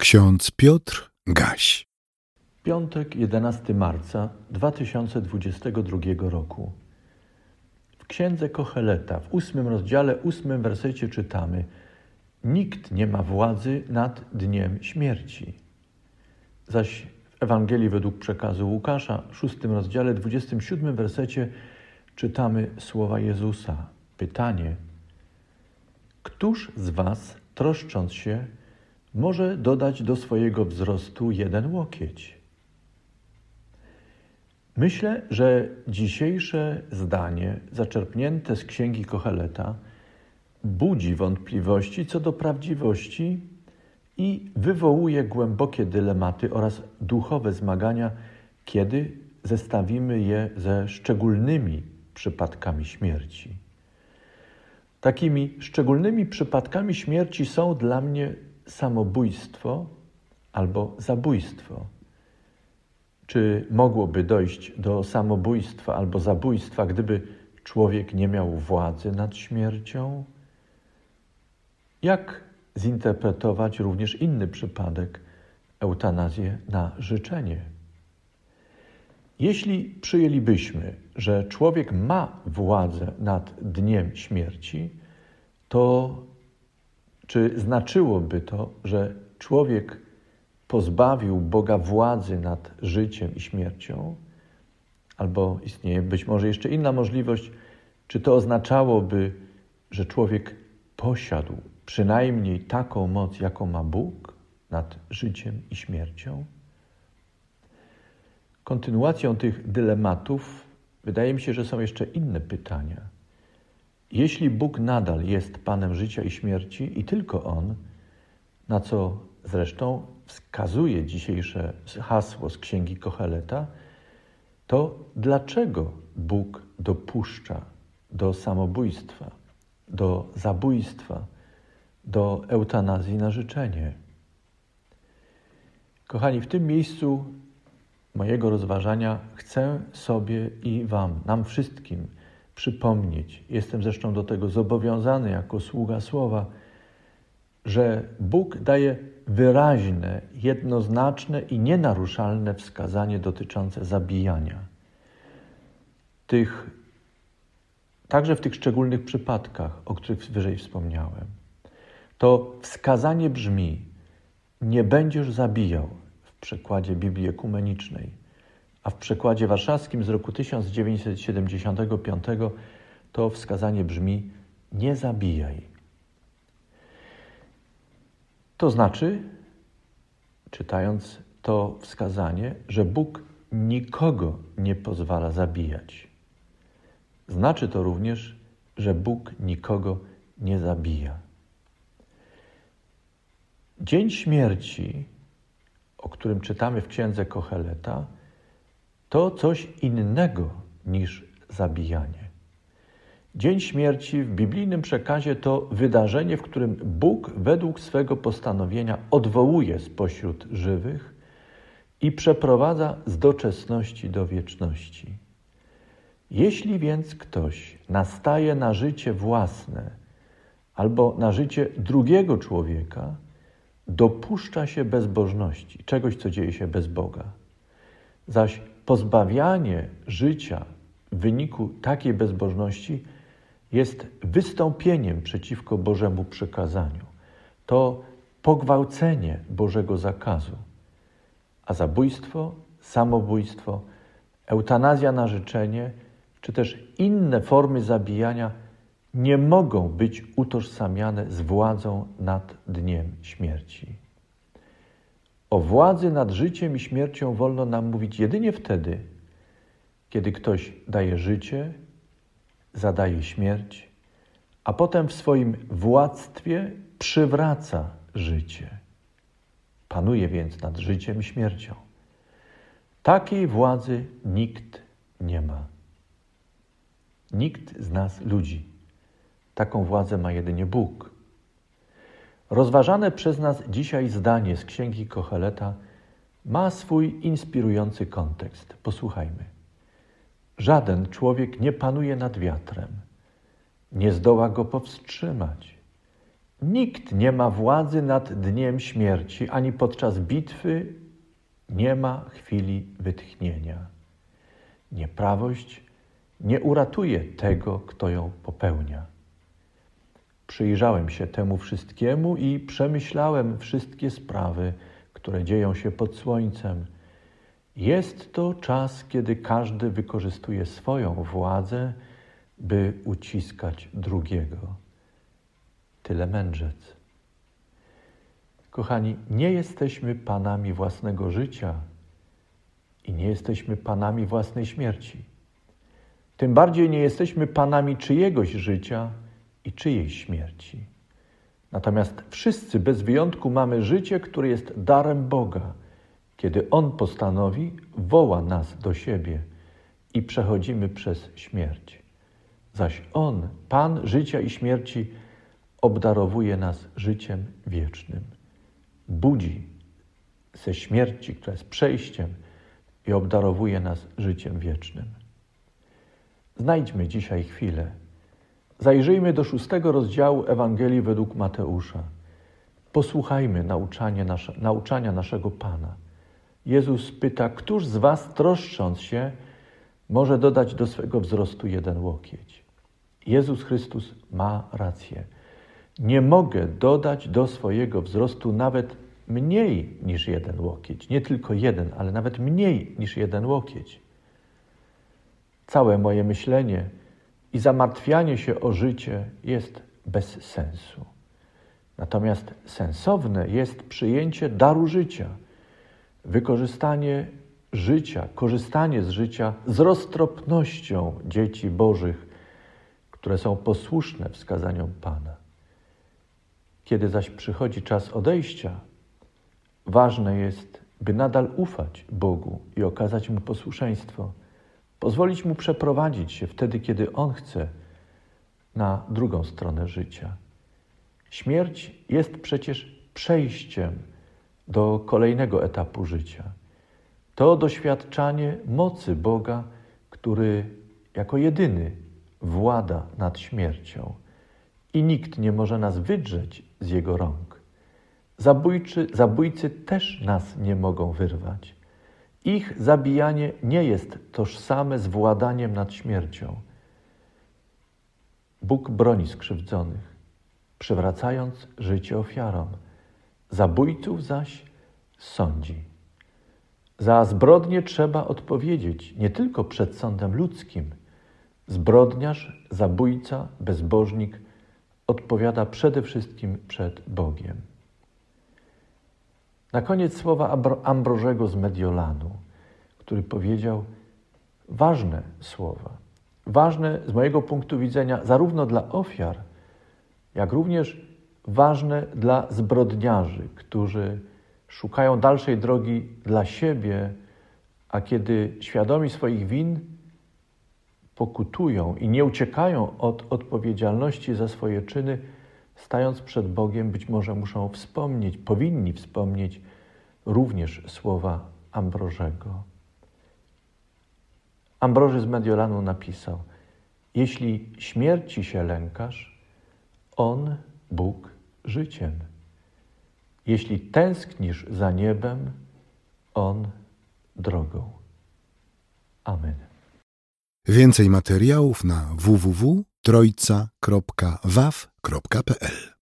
Ksiądz Piotr Gaś. Piątek, 11 marca 2022 roku. W księdze Kocheleta, w ósmym rozdziale, ósmym wersecie czytamy: Nikt nie ma władzy nad dniem śmierci. Zaś w Ewangelii według przekazu Łukasza, w szóstym rozdziale, 27 wersecie czytamy słowa Jezusa. Pytanie: Któż z Was, troszcząc się, może dodać do swojego wzrostu jeden łokieć. Myślę, że dzisiejsze zdanie, zaczerpnięte z księgi Kocheleta, budzi wątpliwości co do prawdziwości i wywołuje głębokie dylematy oraz duchowe zmagania, kiedy zestawimy je ze szczególnymi przypadkami śmierci. Takimi szczególnymi przypadkami śmierci są dla mnie samobójstwo albo zabójstwo. Czy mogłoby dojść do samobójstwa albo zabójstwa, gdyby człowiek nie miał władzy nad śmiercią? Jak zinterpretować również inny przypadek eutanazję na życzenie? Jeśli przyjęlibyśmy, że człowiek ma władzę nad dniem śmierci, to czy znaczyłoby to, że człowiek pozbawił Boga władzy nad życiem i śmiercią? Albo istnieje być może jeszcze inna możliwość, czy to oznaczałoby, że człowiek posiadł przynajmniej taką moc, jaką ma Bóg nad życiem i śmiercią? Kontynuacją tych dylematów wydaje mi się, że są jeszcze inne pytania. Jeśli Bóg nadal jest Panem życia i śmierci i tylko On, na co zresztą wskazuje dzisiejsze hasło z Księgi Kocheleta, to dlaczego Bóg dopuszcza do samobójstwa, do zabójstwa, do eutanazji na życzenie? Kochani, w tym miejscu mojego rozważania chcę sobie i Wam, nam wszystkim, przypomnieć, jestem zresztą do tego zobowiązany jako sługa słowa, że Bóg daje wyraźne, jednoznaczne i nienaruszalne wskazanie dotyczące zabijania. Tych, także w tych szczególnych przypadkach, o których wyżej wspomniałem. To wskazanie brzmi: Nie będziesz zabijał w przekładzie Biblii Ekumenicznej a w przekładzie warszawskim z roku 1975 to wskazanie brzmi: Nie zabijaj. To znaczy, czytając to wskazanie, że Bóg nikogo nie pozwala zabijać. Znaczy to również, że Bóg nikogo nie zabija. Dzień śmierci, o którym czytamy w księdze Kocheleta, to coś innego niż zabijanie. Dzień śmierci w biblijnym przekazie to wydarzenie, w którym Bóg według swego postanowienia odwołuje spośród żywych i przeprowadza z doczesności do wieczności. Jeśli więc ktoś nastaje na życie własne albo na życie drugiego człowieka, dopuszcza się bezbożności, czegoś, co dzieje się bez Boga. Zaś pozbawianie życia w wyniku takiej bezbożności jest wystąpieniem przeciwko Bożemu przekazaniu. To pogwałcenie Bożego zakazu. A zabójstwo, samobójstwo, eutanazja na życzenie, czy też inne formy zabijania nie mogą być utożsamiane z władzą nad dniem śmierci. O władzy nad życiem i śmiercią wolno nam mówić jedynie wtedy, kiedy ktoś daje życie, zadaje śmierć, a potem w swoim władztwie przywraca życie. Panuje więc nad życiem i śmiercią. Takiej władzy nikt nie ma. Nikt z nas, ludzi. Taką władzę ma jedynie Bóg. Rozważane przez nas dzisiaj zdanie z księgi Kocheleta ma swój inspirujący kontekst. Posłuchajmy. Żaden człowiek nie panuje nad wiatrem, nie zdoła go powstrzymać. Nikt nie ma władzy nad dniem śmierci, ani podczas bitwy nie ma chwili wytchnienia. Nieprawość nie uratuje tego, kto ją popełnia. Przyjrzałem się temu wszystkiemu i przemyślałem wszystkie sprawy, które dzieją się pod słońcem. Jest to czas, kiedy każdy wykorzystuje swoją władzę, by uciskać drugiego. Tyle mędrzec. Kochani, nie jesteśmy panami własnego życia i nie jesteśmy panami własnej śmierci. Tym bardziej nie jesteśmy panami czyjegoś życia i czyjejś śmierci. Natomiast wszyscy bez wyjątku mamy życie, które jest darem Boga. Kiedy On postanowi, woła nas do siebie i przechodzimy przez śmierć. Zaś On, Pan życia i śmierci, obdarowuje nas życiem wiecznym. Budzi ze śmierci, która jest przejściem, i obdarowuje nas życiem wiecznym. Znajdźmy dzisiaj chwilę. Zajrzyjmy do szóstego rozdziału Ewangelii według Mateusza. Posłuchajmy nauczania, nasze, nauczania naszego Pana. Jezus pyta, któż z Was, troszcząc się, może dodać do swego wzrostu jeden łokieć? Jezus Chrystus ma rację. Nie mogę dodać do swojego wzrostu nawet mniej niż jeden łokieć. Nie tylko jeden, ale nawet mniej niż jeden łokieć. Całe moje myślenie i zamartwianie się o życie jest bez sensu. Natomiast sensowne jest przyjęcie daru życia, wykorzystanie życia, korzystanie z życia z roztropnością dzieci Bożych, które są posłuszne wskazaniom Pana. Kiedy zaś przychodzi czas odejścia, ważne jest, by nadal ufać Bogu i okazać Mu posłuszeństwo, pozwolić Mu przeprowadzić się wtedy, kiedy On chce, na drugą stronę życia. Śmierć jest przecież przejściem do kolejnego etapu życia. To doświadczanie mocy Boga, który jako jedyny włada nad śmiercią i nikt nie może nas wydrzeć z Jego rąk. Zabójczy, zabójcy też nas nie mogą wyrwać. Ich zabijanie nie jest tożsame z władaniem nad śmiercią. Bóg broni skrzywdzonych, przywracając życie ofiarom. Zabójców zaś sądzi. Za zbrodnie trzeba odpowiedzieć nie tylko przed sądem ludzkim. Zbrodniarz, zabójca, bezbożnik odpowiada przede wszystkim przed Bogiem. Na koniec słowa Ambrożego z Mediolanu, który powiedział ważne słowa, ważne z mojego punktu widzenia zarówno dla ofiar, jak również ważne dla zbrodniarzy, którzy szukają dalszej drogi dla siebie, a kiedy świadomi swoich win pokutują i nie uciekają od odpowiedzialności za swoje czyny, stając przed Bogiem, być może muszą wspomnieć, powinni wspomnieć również słowa Ambrożego. Ambroży z Mediolanu napisał: Jeśli śmierci się lękasz, On, Bóg, życiem. Jeśli tęsknisz za niebem, On drogą. Amen. Więcej materiałów na www.trojca.waw.pl